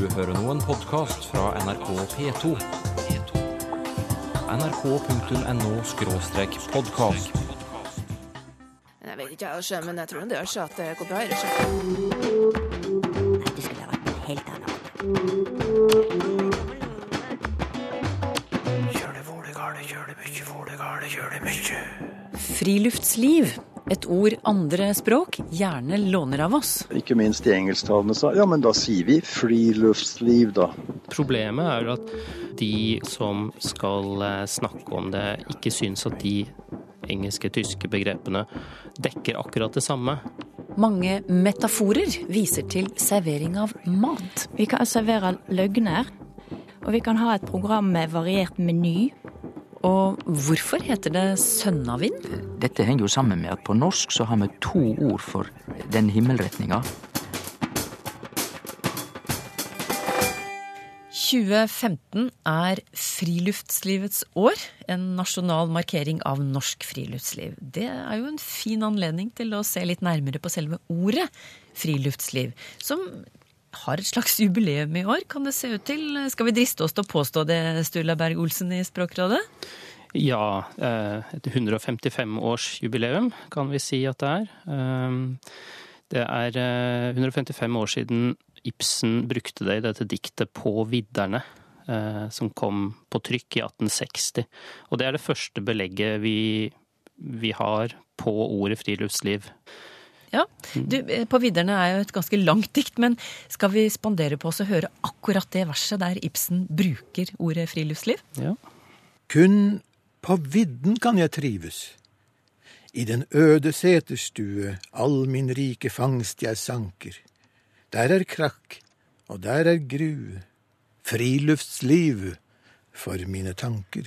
Du hører nå en podkast fra NRK P2. nrk.no-podkast. Jeg vet ikke, jeg, men jeg tror det gjør seg at det går bra. i det, sjø. Det skulle ha vært en helt annet. Friluftsliv. Et ord andre språk gjerne låner av oss. Ikke minst de engelsktalende sa ja, men da sier vi friluftsliv, da. Problemet er at de som skal eh, snakke om det, ikke syns at de engelske, tyske begrepene dekker akkurat det samme. Mange metaforer viser til servering av mat. Vi kan servere løgner, og vi kan ha et program med variert meny. Og hvorfor heter det sønnavind? Dette henger jo sammen med at på norsk så har vi to ord for den himmelretninga. 2015 er friluftslivets år, en nasjonal markering av norsk friluftsliv. Det er jo en fin anledning til å se litt nærmere på selve ordet friluftsliv, som har et slags jubileum i år, kan det se ut til. Skal vi driste oss til å påstå det, Sturla Berg-Olsen i Språkrådet? Ja, eh, et 155-årsjubileum kan vi si at det er. Eh, Det er eh, 155 år siden Ibsen brukte det i dette diktet På vidderne, eh, som kom på trykk i 1860. Og det er det første belegget vi, vi har på ordet friluftsliv. Ja, du, eh, På vidderne er jo et ganske langt dikt, men skal vi spandere på oss å høre akkurat det verset der Ibsen bruker ordet friluftsliv? Ja. Kun på vidden kan jeg trives. I den øde seterstue all min rike fangst jeg sanker. Der er krakk, og der er grue. Friluftsliv for mine tanker.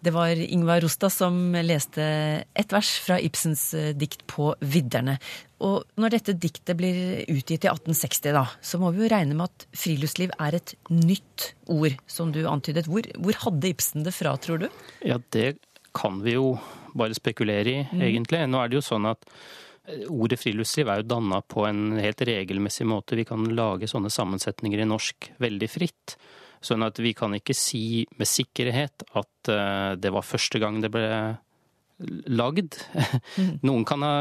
Det var Ingvar Rostad som leste et vers fra Ibsens eh, dikt På vidderne. Og når dette diktet blir utgitt i 1860, da, så må vi jo regne med at friluftsliv er et nytt ord, som du antydet. Hvor, hvor hadde Ibsen det fra, tror du? Ja, det kan vi jo bare spekulere i, egentlig. Nå er det jo sånn at eh, ordet friluftsliv er jo danna på en helt regelmessig måte. Vi kan lage sånne sammensetninger i norsk veldig fritt. Sånn at vi kan ikke si med sikkerhet at eh, det var første gang det ble lagd. Noen kan ha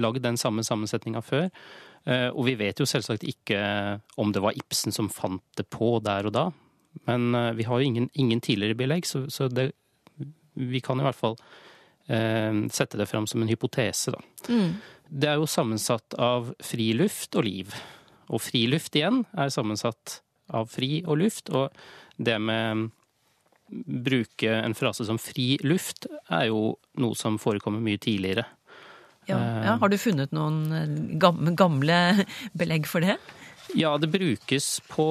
lagd den samme sammensetninga før. Eh, Og vi vet jo selvsagt ikke om det var Ibsen som fant det på der og da. Men eh, vi har jo ingen, ingen tidligere belegg, så, så det, vi kan i hvert fall eh, sette det fram som en hypotese, da. Det er jo sammensatt av friluft og liv. Og friluft igjen er sammensatt av fri og luft. Og det med bruke en frase som fri luft er jo noe som forekommer mye tidligere. Ja, ja, har du funnet noen eh, gamle belegg for det? Ja, det brukes på,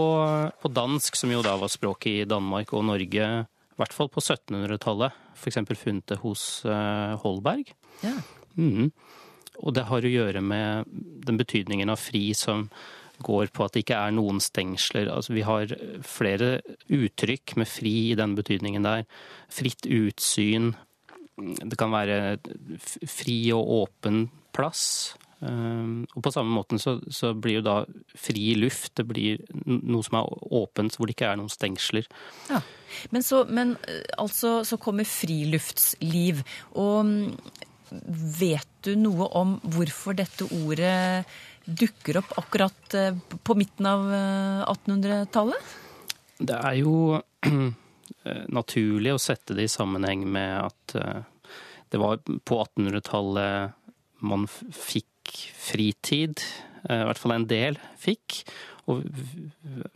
på dansk, som jo da var språket i Danmark og Norge, i hvert fall på 1700-tallet. For eksempel funnet det hos eh, Holberg. Ja. Mhm. Og det har å gjøre med den betydningen av fri som går på at det ikke er noen stengsler. Altså, vi har flere uttrykk med fri i den betydningen der. Fritt utsyn. Det kan være fri og åpen plass. Um, Og på samme måten så, så blir jo da fri luft det blir noe som er åpent, hvor det ikke er noen stengsler. Ja. Men, så, men eh, altså, så kommer friluftsliv. Og mm, vet du noe om hvorfor dette ordet dukker opp akkurat eh, på midten av eh, 1800-tallet? Det er jo eh, naturlig å sette det i sammenheng med at eh, det var på 1800-tallet man fikk fritid, eh, i hvert fall en del fikk, og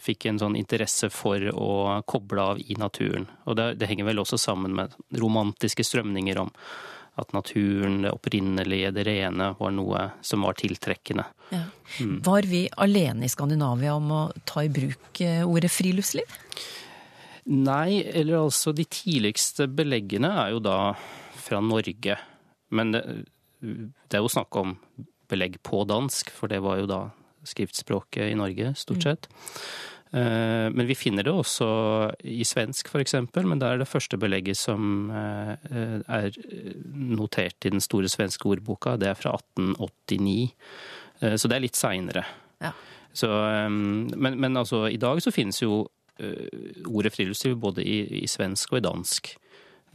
fikk en sånn interesse for å koble av i naturen. Og det, det henger vel også sammen med romantiske strømninger om at naturen, det opprinnelige, det rene, var noe som var tiltrekkende. Ja. Var vi alene i Skandinavia om å ta i bruk eh, ordet friluftsliv? Nei, eller altså de tidligste beleggene er jo da fra Norge. Men det, det er jo snakk om belegg på dansk, for det var jo da skriftspråket i Norge, stort sett. Eh, Men vi finner det også i svensk, eksempel, men det er det første belegget som eh, er notert i den store svenske ordboka. Det er fra 1889, Eh, så det er litt seinere. Ja. Men, men altså, i dag så finnes jo ordet friluftsliv både i, i svensk og i dansk.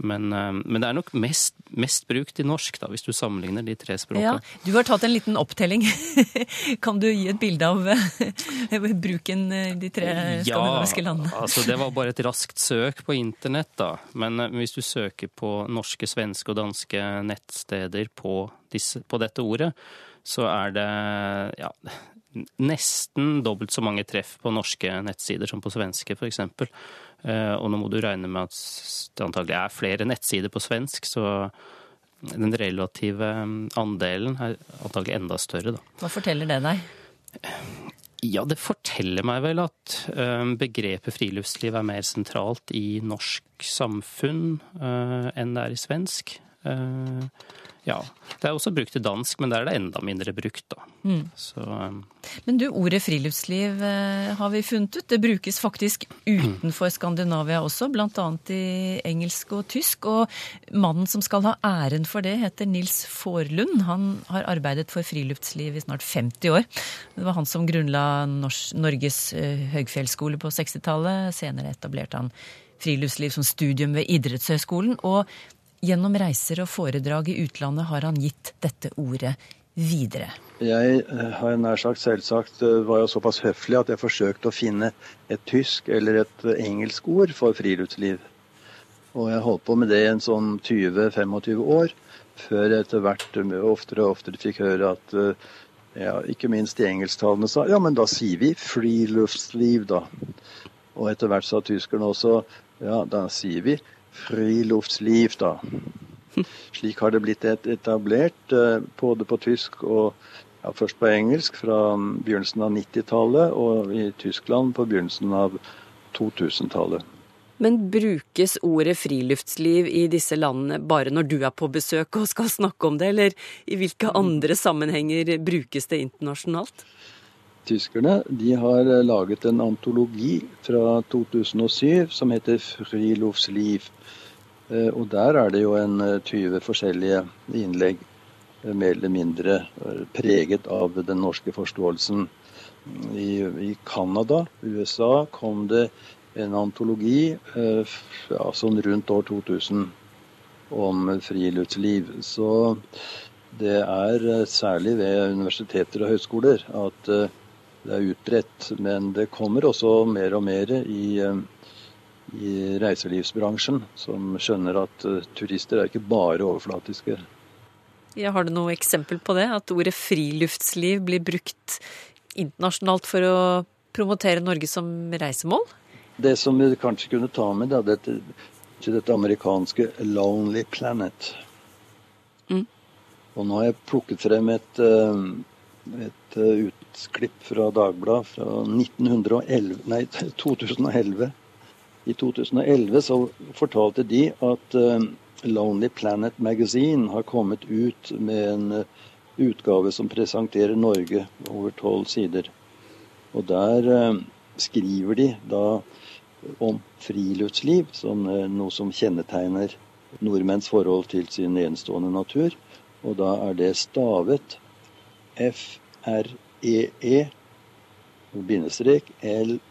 Men, um, men, det er nok mest, mest, brukt i norsk, da, hvis du sammenligner de tre språkene. Ja, du har tatt en liten opptelling. kan du gi et bilde av uh, bruken i de tre skandinaviske landene? Ja, altså det var bare et raskt søk på internett, da. Men hvis du søker på norske, svenske og danske nettsteder på, disse, på dette ordet, så er det ja, nesten dobbelt så mange treff på norske nettsider som på svenske, f.eks. Eh, og nå må du regne med at det antagelig er flere nettsider på svensk, så den relative mm, andelen er antagelig enda større, da. Hva forteller det deg? Ja, det forteller meg vel at eh, begrepet friluftsliv er mer sentralt i norsk samfunn eh, enn det er i svensk. Ja. Det er også brukt i dansk, men der er det enda mindre brukt, da. Mm. Så, um... Men du, ordet friluftsliv eh, har vi funnet ut. Det brukes faktisk utenfor Skandinavia også, bl.a. i engelsk og tysk. Og mannen som skal ha æren for det, heter Nils Forlund. Han har arbeidet for friluftsliv i snart 50 år. Det var han som grunnla Norges eh, høgfjellsskole på 60-tallet. Senere etablerte han friluftsliv som studium ved Idrettshøgskolen. Og Gjennom reiser og foredrag i utlandet har han gitt dette ordet videre. Jeg eh, har nær sagt selvsagt eh, var jo såpass høflig at jeg forsøkte å finne et tysk eller et eh, engelsk ord for friluftsliv. Og jeg holdt på med det i en sånn 20-25 år, før jeg etter hvert oftere og oftere fikk høre at ja, ikke minst de engelsktalende sa ja, men da sier vi friluftsliv, da. Og etter hvert sa tyskerne også ja, da sier vi friluftsliv, da. Slik har det blitt etablert eh, både på tysk og ja, først på engelsk fra begynnelsen av 90-tallet, og i Tyskland på begynnelsen av 2000-tallet. Men brukes ordet friluftsliv i disse landene bare når du er på besøk og skal snakke om det, eller i hvilke andre sammenhenger brukes det internasjonalt? Tyskerne de har eh, laget en antologi fra 2007 som heter 'Friluftsliv'. Eh, og der er det jo en 20 eh, forskjellige innlegg, mer eller mindre preget av den norske forståelsen. I Canada, USA, kom det en antologi ja, sånn rundt år 2000 om friluftsliv. Så det er særlig ved universiteter og høyskoler at det er utbredt. Men det kommer også mer og mer i i reiselivsbransjen som skjønner at uh, turister er ikke bare overflatiske. Ja, har du noe eksempel på det? At ordet friluftsliv blir brukt internasjonalt for å promotere Norge som reisemål? Det som vi kanskje kunne ta med, da, dette, til dette amerikanske 'Lonely Planet'. Mm. Og nå har jeg plukket frem et, eh, et eh, utklipp fra Dagbladet fra 1911, nei, 2011 i 2011 så fortalte de at uh, Lonely Planet Magazine har kommet ut med en uh, utgave som presenterer Norge over tolv sider. Og der skriver de da om friluftsliv som noe som kjennetegner nordmenns forhold til sin enestående natur. Og da er det stavet F-R-E-E bindestrek L-O-O-F-T-S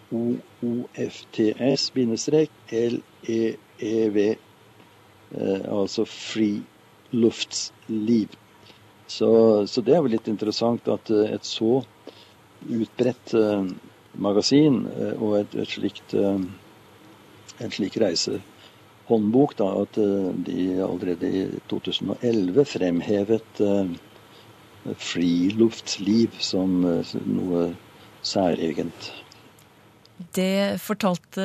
bindestrek L-E-E-V. Eh, altså friluftsliv. Så, så det er vel litt interessant at eh, et så utbredt uh, magasin og et, et slikt, en slik reisehåndbok, da, at de allerede i 2011 fremhevet friluftsliv som noe særegent. Det fortalte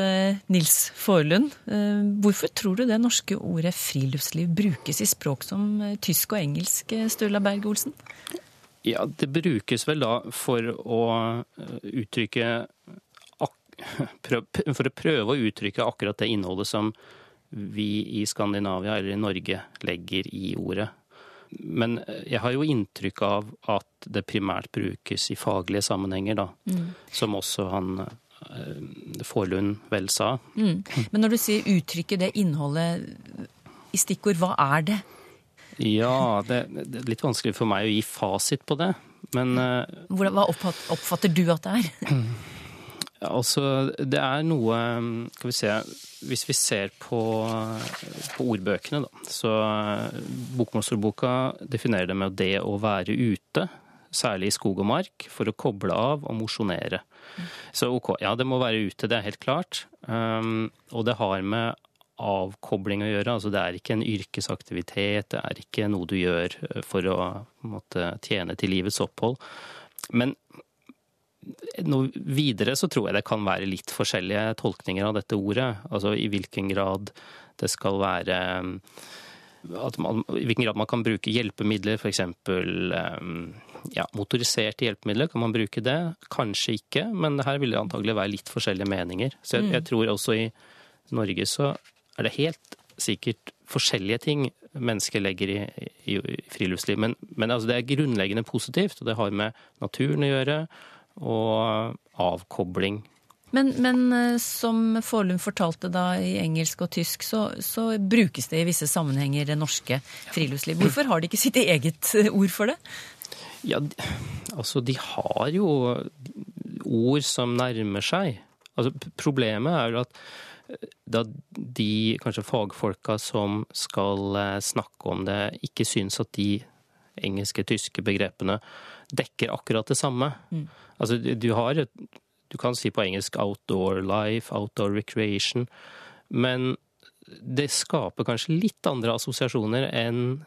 Nils Forlund. Eh, hvorfor tror du det norske ordet friluftsliv brukes i språk som eh, tysk og engelsk, eh, Sturla Berg Olsen? Ja, det brukes vel da for å uttrykke For å prøve å uttrykke akkurat det innholdet som vi i Skandinavia eller i Norge legger i ordet. Men jeg har jo inntrykk av at det primært brukes i faglige sammenhenger, da. Mm. Som også han eh, Forlund vel sa. Mm. Men når du sier uttrykket, det innholdet i stikkord, hva er det? Ja, det, det, er litt vanskelig for meg å gi fasit på det. Men eh, Hva oppfatter du at det er? Altså, det er noe Skal vi se Hvis vi ser på, på ordbøkene, da, så Bokmålsordboka definerer det med det å være ute, særlig i skog og mark, for å koble av og mosjonere. Så ok, ja, det må være ute, det er helt klart. Um, og det har med avkobling å gjøre. Altså det er ikke en yrkesaktivitet, det er ikke noe du gjør for å måtte, tjene til livets opphold. Men noe videre så tror jeg det kan være litt forskjellige tolkninger av dette ordet. Altså i hvilken grad det skal være man, I hvilken grad man kan bruke hjelpemidler, f.eks. Ja, motoriserte hjelpemidler, kan man bruke det? Kanskje ikke, men her vil det antagelig være litt forskjellige meninger. Så jeg, jeg tror også i Norge så er det helt sikkert forskjellige ting mennesker legger i, i, i friluftsliv. Men, men altså det er grunnleggende positivt, og det har med naturen å gjøre og avkobling. Men, men eh, som Forlund fortalte da i engelsk og tysk, så, så, brukes det i visse sammenhenger det norske friluftsliv. Hvorfor har de ikke sitt eget eh, ord for det? Ja, altså de har jo ord som nærmer seg. Altså Problemet er jo at eh, da de kanskje fagfolka som skal snakke om det, ikke syns at de engelske, tyske begrepene dekker akkurat det samme. Mm. Altså, du har Du kan si på engelsk 'outdoor life', 'outdoor recreation', men det skaper kanskje litt andre assosiasjoner enn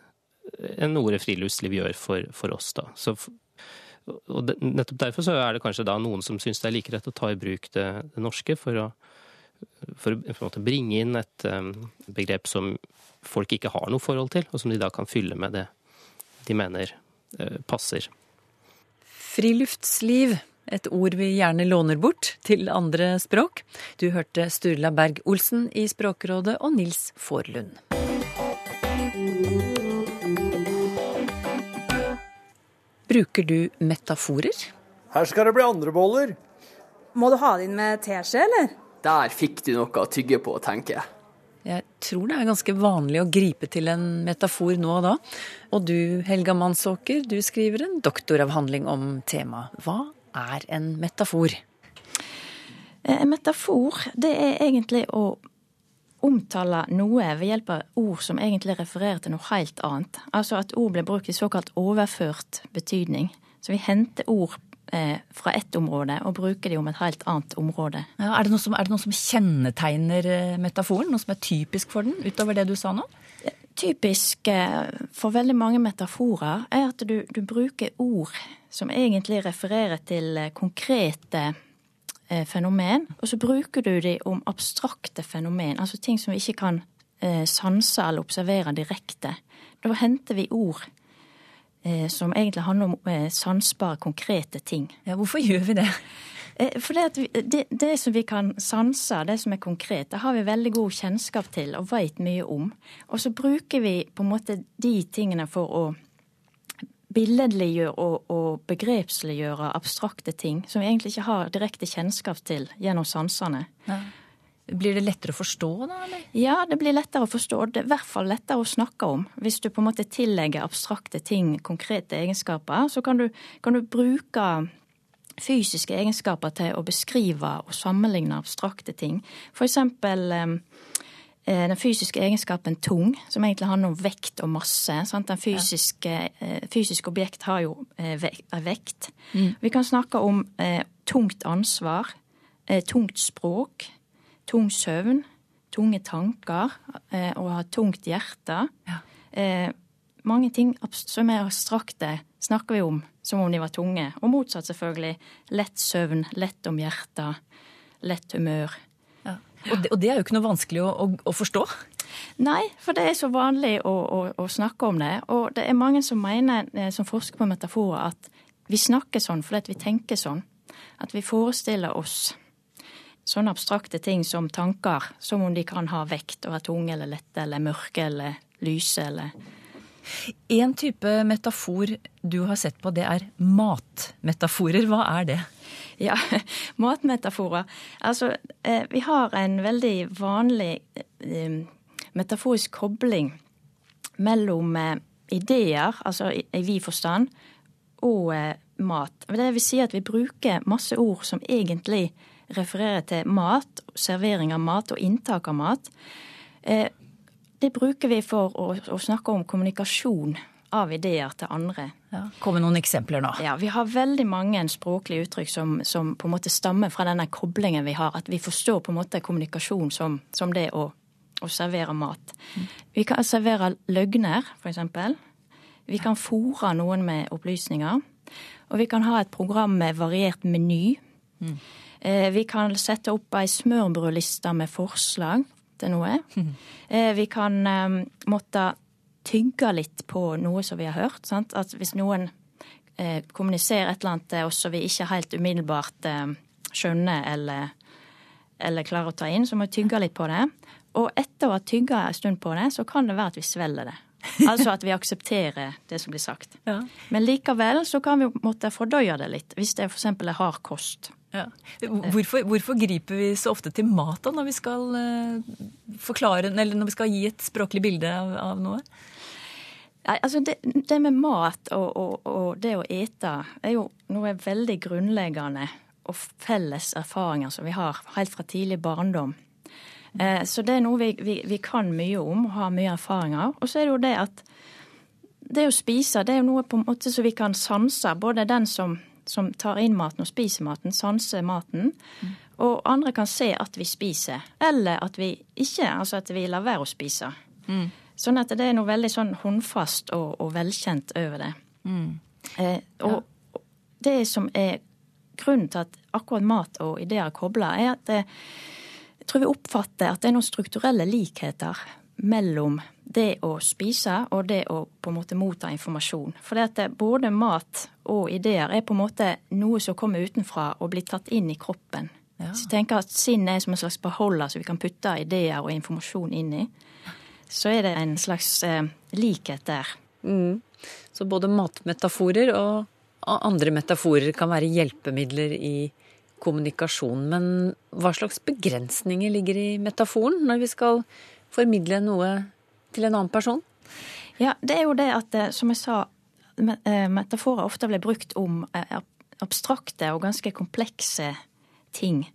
en ordet friluftsliv gjør for, for oss, da. Så, og nettopp derfor så er det kanskje da noen som syns det er like rett å ta i bruk det, det norske for å, for å bringe inn et um, begrep som folk ikke har noe forhold til, og som de da kan fylle med det de mener uh, passer. Friluftsliv, et ord vi gjerne låner bort til andre språk. Du hørte Sturla Berg Olsen i Språkrådet og Nils Forlund. Bruker du metaforer? Her skal det bli andre boller. Må du ha det inn med teskje, eller? Der fikk du noe å tygge på, tenker jeg. Jeg tror det er ganske vanlig å gripe til en metafor nå og da. Og du, Helga Mannsåker, du skriver en doktoravhandling om temaet. Hva er en metafor? Eh, en metafor, det er egentlig å omtale noe ved hjelp av ord som egentlig refererer til noe helt annet. Altså at ord blir brukt i såkalt overført betydning. Så vi henter ord fra ett område og bruker det om et helt annet område. Ja, er, det som, er, det noe som, kjennetegner eh, metaforen? Noe som er typisk for den, utover det du sa nå? Typisk eh, for veldig mange metaforer er at du, du bruker ord som egentlig refererer til eh, konkrete fenomen, og så bruker du de om abstrakte fenomen, altså ting som vi ikke kan sanse eller observere direkte. Da henter vi ord Eh, som egentlig handler om eh, sansbare, konkrete ting. Ja, Hvorfor gjør vi det? Eh, for det, det, det, som vi kan sanse, det som er konkret, det har vi veldig god kjennskap til og veit mye om. Og så bruker vi på en måte de tingene for å billedliggjøre og, og begrepsliggjøre abstrakte ting som vi egentlig ikke har direkte kjennskap til gjennom sansene. Ja. Blir det lettere å forstå da, eller? Ja, det blir lettere å forstå. Det er i hvert fall lettere å snakke om. Hvis du på en måte tillegger abstrakte ting konkrete egenskaper, så kan du, kan du bruke fysiske egenskaper til å beskrive og sammenligne abstrakte ting. For eksempel eh, den fysiske egenskapen tung, som egentlig handler om vekt og masse. Sant? Den fysiske. Eh, fysiske objekt har jo eh, vekt. Mm. Vi kan snakke om tungt ansvar, tungt språk, tung søvn, tunge tanker eh, og ha tungt hjerte. Ja. Eh, mange ting som er abstrakte, snakker vi om som om de var tunge. Og motsatt, selvfølgelig. Lett søvn, lett om hjertet, lett humør. Ja. Og, det, og, det, er jo ikke noe vanskelig å, å, å forstå? Nei, for det er så vanlig å, å, snakke om det. Og det er mange som mener, eh, som forsker på metaforer, at vi snakker sånn fordi vi tenker sånn. At vi forestiller oss sånne abstrakte ting som tanker, som om de kan ha vekt og være tunge eller lette eller mørke eller lyse eller En type metafor du har sett på, det er matmetaforer. Hva er det? Ja, matmetaforer. Altså, eh, vi har en veldig vanlig eh, metaforisk kobling mellom eh, ideer, altså i vid forstand, og mat. Det vil si at vi bruker masse ord som egentlig refererer til mat, servering av mat og inntak av mat. Eh, det bruker vi for å, å snakke om kommunikasjon av ideer til andre. Ja, Kom med noen eksempler nå. Ja, Vi har veldig mange språklige uttrykk som, som, på en måte stammer fra denne koblingen vi har. At vi forstår på en måte kommunikasjon som, som det å, å, servere mat. Mm. Vi kan servere løgner, f.eks. Vi kan fòre noen med opplysninger. Og vi kan ha et program med variert meny. Mm. Vi kan sette opp ei smørbrødliste med forslag til noe. Mm. Vi kan um, måtte tygge litt på noe som vi har hørt. Sant? At hvis noen eh, kommuniserer et eller annet til oss som vi ikke helt umiddelbart eh, skjønner eller, eller, klarer å ta inn, så må vi tygge litt på det. Og etter å ha tygga en stund på det, så kan det være at vi svelger det. Altså at vi aksepterer det som blir sagt. Ja. Men likevel så kan vi måtte fordøye det litt, hvis det f.eks. er hard kost. Ja. Hvorfor, hvorfor, griper vi så ofte til mat da, når vi skal uh, forklare, eller når vi skal gi et språklig bilde av, av noe? Nei, altså det, det med mat og, og, og, det å ete er jo noe veldig grunnleggende og felles erfaringer som vi har helt fra tidlig barndom. Eh, så det er noe vi, vi, vi, kan mye om og har mye erfaring av. Og så er det jo det at det å spise det er jo noe på en måte som vi kan sanse. Både den som, som tar inn maten og spiser maten, sanser maten. Mm. Og andre kan se at vi spiser. Eller at vi ikke, altså at vi lar være å spise. Mm. Sånn at det er noe veldig sånn håndfast og, og velkjent over det. Mm. Eh, og ja. det som er grunnen til at akkurat mat og ideer er kobla, er at det, jeg tror vi oppfatter at det er noen strukturelle likheter mellom det å spise og det å på en måte motta informasjon. For det at både mat og ideer er på en måte noe som kommer utenfra og blir tatt inn i kroppen. Ja. Så jeg tenker at Sinnet er som en slags beholder som vi kan putte ideer og informasjon inn i så er det en slags eh, likhet der. Mm. Så både matmetaforer og andre metaforer kan være hjelpemidler i kommunikasjon. Men hva slags begrensninger ligger i metaforen når vi skal formidle noe til en annen person? Ja, det er jo det at, eh, som jeg sa, eh, metaforer ofte blir brukt om eh, abstrakte og ganske komplekse ting.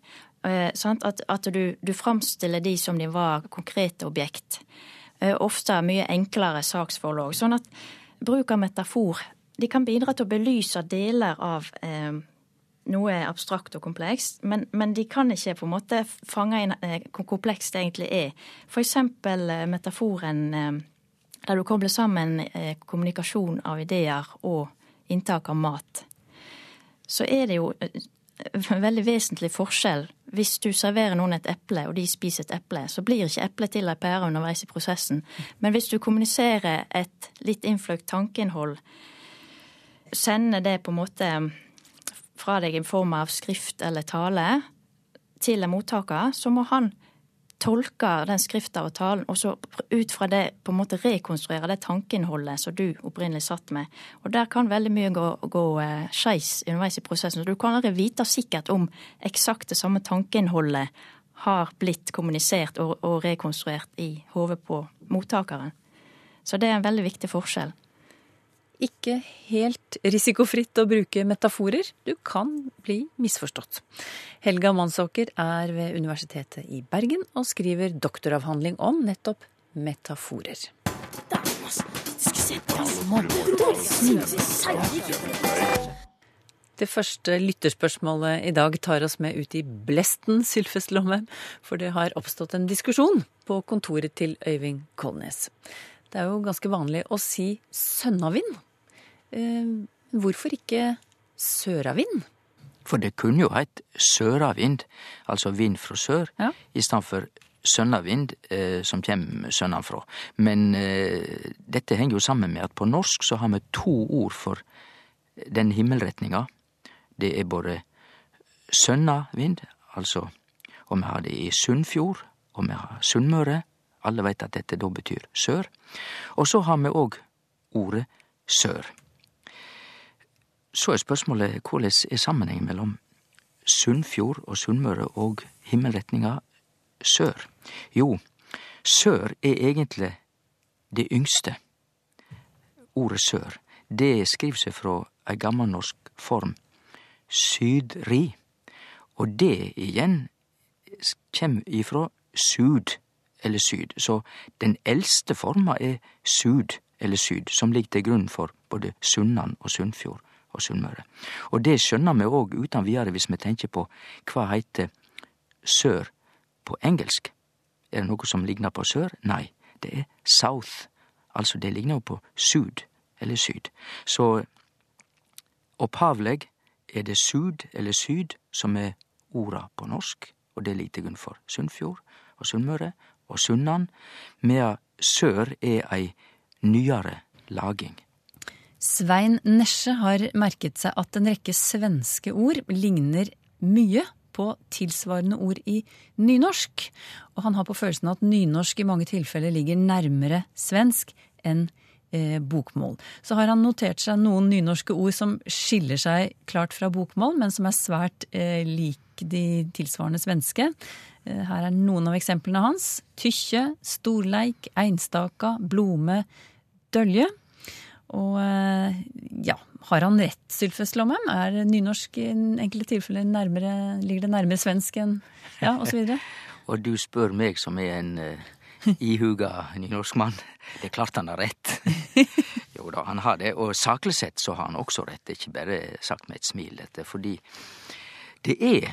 At, du, du framstiller de som de var konkrete objekt. Ofte mye enklere saksforhold. Sånn at bruk av metafor de kan bidra til å belyse deler av noe abstrakt og komplekst, men, men, de kan ikke på en måte fange inn eh, hvor komplekst det egentlig er. Eksempel eh, metaforen eh, der du kobler sammen kommunikasjon av ideer og inntak av mat. Så er det jo en veldig vesentlig forskjell hvis du serverer noen et eple, og de spiser et eple, så blir ikke eplet til ei pære underveis i prosessen. Men hvis du kommuniserer et litt innfløkt tankeinnhold, sender det på en måte fra deg i form av skrift eller tale til en mottaker, så må han tolke den skrifta og talen, og så ut fra det på en måte rekonstruere det tankeinnholdet som du opprinnelig satt med. Og der kan veldig mye gå, gå eh, skeis underveis i prosessen. Så du kan aldri vite sikkert om eksakt det samme tankeinnholdet har blitt kommunisert og, og rekonstruert i hodet på mottakeren. Så det er en veldig viktig forskjell ikke helt risikofritt å bruke metaforer. Du kan bli misforstått. Helga Mansåker er ved Universitetet i Bergen og skriver doktoravhandling om nettopp metaforer. Det første lytterspørsmålet i dag tar oss med ut i blesten, Sylfest Lomheim, for det har oppstått en diskusjon på kontoret til Øyvind Kolnes. Det er jo ganske vanlig å si sønnavind hvorfor ikke søravind? For det kunne jo hett søravind, altså vind fra sør, ja. i stedet for sønnavind, eh, som kjem sønnanfrå. Men eh, dette henger jo sammen med at på norsk så har vi to ord for den himmelretninga. Det er både sønnavind, altså og vi har det i Sunnfjord, og vi har Sunnmøre. Alle veit at dette da betyr sør. Og så har vi òg ordet sør. Så er spørsmålet hvordan er sammenhengen mellom Sunnfjord og Sunnmøre og himmelretninga sør? Jo, sør er egentlig det yngste. Ordet sør. Det skriver seg fra ei gammelnorsk form sydri. Og det igjen kjem ifrå sud eller syd. Så den eldste forma er sud eller syd, som ligger til grunn for både Sunnan og Sunnfjord og Sunnmøre. Og det skjønner vi òg utan videre hvis vi tenker på hva heiter sør på engelsk. Er det noe som ligner på sør? Nei, det er south. Altså det ligner jo på sud eller syd. Så opphavleg er det sud eller syd som er orda på norsk, og det er lite grunn for Sunnfjord og Sunnmøre og Sunnan, medan sør er ei nyare laging. Svein Nesje har merket seg at en rekke svenske ord ligner mye på tilsvarende ord i nynorsk. Og han har på følelsen at nynorsk i mange tilfeller ligger nærmere svensk enn eh, bokmål. Så har han notert seg noen nynorske ord som skiller seg klart fra bokmål, men som er svært eh, lik de tilsvarende svenske. Eh, her er noen av eksemplene hans. Tykkje, storleik, einstaka, blome, dølje. Og eh, ja, har han rett, Sylfest Lomheim? Er nynorsk i enkelte tilfeller nærmere, ligger det nærmere svensk enn ja, osv.? og du spør meg som er en uh, ihuga nynorskmann. Det er klart han har rett. jo da, han har det. Og saklig sett så har han også rett. Det er ikke bare sagt med et smil, dette. Fordi det er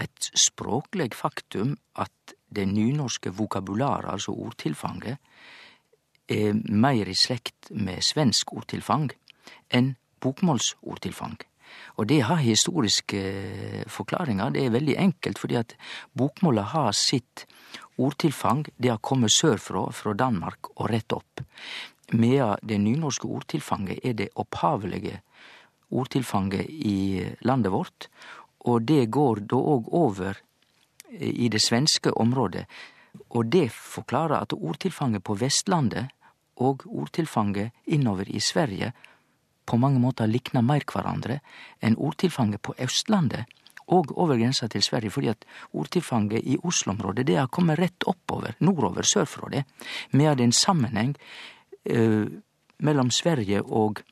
et språkleg faktum at det nynorske vokabularet, altså ordtilfanget, er meir i slekt med svensk ordtilfang enn bokmålsordtilfang. Og det har historiske forklaringer, forklaringar. Det er veldig enkelt, fordi at bokmålet har sitt ordtilfang. Det har kommet sørfra, fra Danmark, og rett opp. Medan det nynorske ordtilfanget er det opphavelige ordtilfanget i landet vårt. Og det går da òg over i det svenske området. Og det forklarer at ordtilfanget på Vestlandet og ordtilfanget innover i Sverige på mange måter likner meir hverandre enn ordtilfanget på Østlandet og over grensa til Sverige, fordi at ordtilfanget i Oslo-området det har kommet rett oppover, nordover, sørfra det, er en sammenheng uh, mellom Sverige og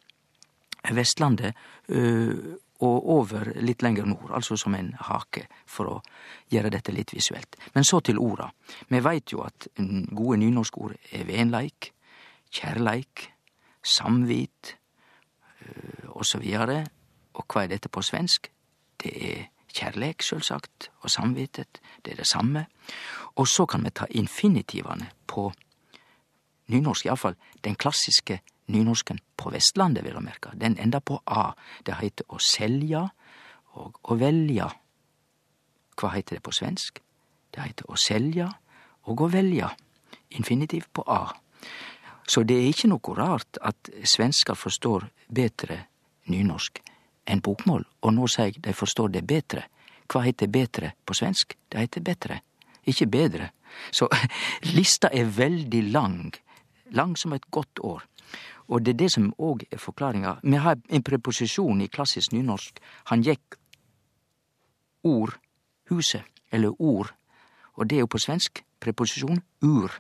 Vestlandet uh, og over litt lenger nord, altså som en hake, for å gjøre dette litt visuelt. Men så til orda. Vi veit jo at gode nynorskord er venleik, kjærleik, samvit osv. og så videre. Og hva er dette på svensk? Det er kjærleik, sjølvsagt, og samvitet. Det er det samme. Og så kan vi ta infinitivene på nynorsk, iallfall den klassiske nynorsken på Vestlandet, vil du merke. Den ender på a. Det heiter å selja og å velja. Hva heiter det på svensk? Det heiter å selja og å velja. Infinitiv på a. Så det er ikke noe rart at svensker forstår bedre nynorsk enn bokmål, og nå sier jeg de forstår det bedre. Hva heter betre på svensk? Det heter betre, ikke bedre. Så lista er veldig lang, lang som et godt år. Og det er det som òg er forklaringa. Vi har en preposisjon i klassisk nynorsk. Han gikk ord huset, eller ord, og det er jo på svensk preposisjon ur,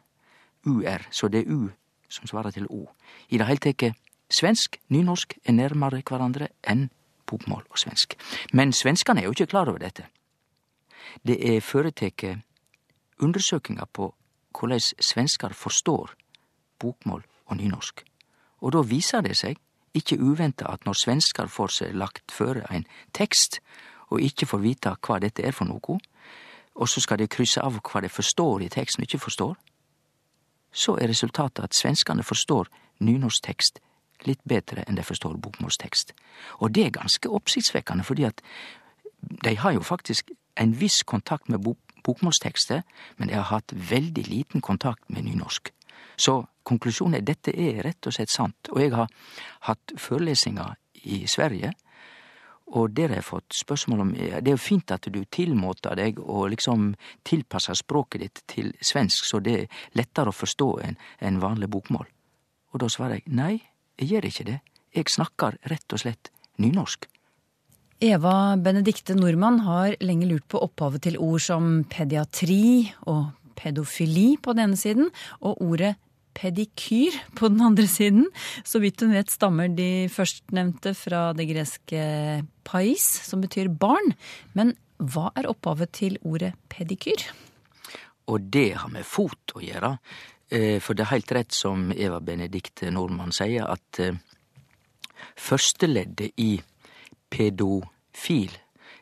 ur, så det er u som svarer til O. I det hele tatt svensk, nynorsk er nærmare hverandre enn bokmål og svensk. Men svenskane er jo ikke klar over dette. Det er foretatt undersøkingar på korleis svenskar forstår bokmål og nynorsk. Og da viser det seg, ikke uventa, at når svenskar får seg lagt føre ein tekst, og ikke får vite hva dette er for noe, og så skal de krysse av hva de forstår i teksten og ikke forstår, så er resultatet at svenskene forstår nynorsktekst litt bedre enn de forstår bokmålstekst. Og det er ganske oppsiktsvekkende, fordi at de har jo faktisk en viss kontakt med bok bokmålstekster, men de har hatt veldig liten kontakt med nynorsk. Så konklusjonen er dette er rett og slett sant. Og jeg har hatt forelesninger i Sverige og der har jeg fått spørsmål om Det er jo fint at du tilmåter deg og liksom tilpasser språket ditt til svensk, så det er lettere å forstå enn en vanlig bokmål. Og da svarer jeg nei, jeg gjør ikke det. Jeg snakker rett og slett nynorsk. Eva Benedikte Nordmann har lenge lurt på opphavet til ord som pediatri og pedofili på den ene siden, og ordet pedikyr på den andre siden. Så vidt hun vet stammer de førstnevnte fra det greske pais, som betyr barn. Men hva er opphavet til ordet pedikyr? Og det har med fot å gjøre. Eh, for det er heilt rett som Eva Benedicte Nordmann sier, at eh, førsteleddet i pedofil,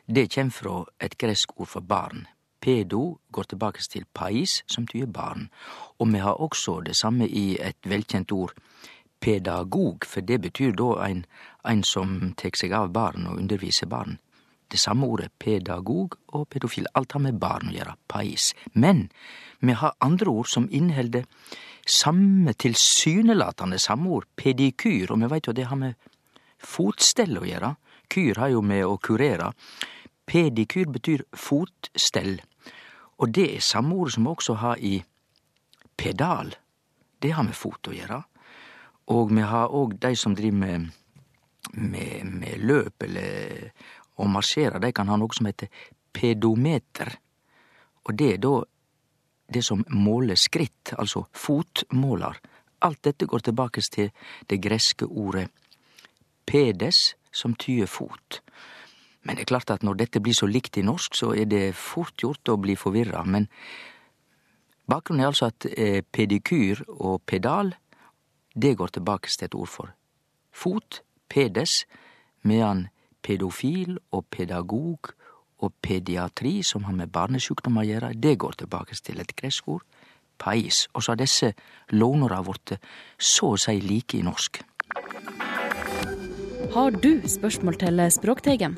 det kjem fra et gresk ord for barn. Pedo går tilbake til pais, som tyder barn. Og vi har også det samme i et velkjent ord, pedagog, for det betyr da ein, ein som tek seg av barn og underviser barn. Det samme ordet pedagog og pedofil, alt har med barn å gjøre, pais. Men vi har andre ord som inneheld samme tilsynelatende samme ord, pedikyr, og vi veit jo det har med fotstell å gjøre. Kyr har jo med å kurere. Pedikyr betyr fotstell, og det er samme ord som vi også har i pedal. Det har med fot å gjøre. Og vi har òg dei som driver med, med, med løp eller å marsjere, dei kan ha noe som heter pedometer. Og det er da det som måler skritt, altså fotmåler. Alt dette går tilbake til det greske ordet pedes, som tyder fot. Men det er klart at når dette blir så likt i norsk, så er det fort gjort å bli forvirra. Men bakgrunnen er altså at eh, pedikyr og pedal, det går tilbake til et ord for fot, pedes, medan pedofil og pedagog og pediatri, som har med barnesjukdommer å gjøre, det går tilbake til et gresk ord, pais. Og så har disse lånora blitt så å si like i norsk. Har du spørsmål til Språkteigen?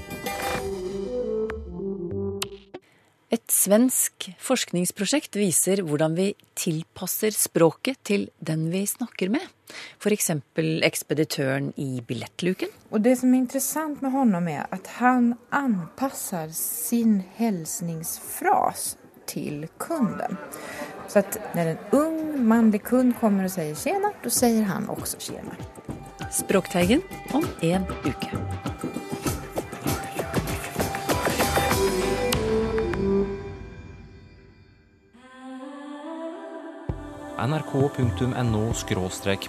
Et svensk forskningsprosjekt viser hvordan vi tilpasser språket til den vi snakker med. F.eks. ekspeditøren i billettluken. Og Det som er interessant med ham, er at han anpasser sin hilsningsfras til kunden. Så at når en ung mannlig kund kommer og sier 'tjena', da sier han også 'tjena'. Språkteigen om en uke. nrk.no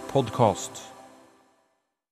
podkast.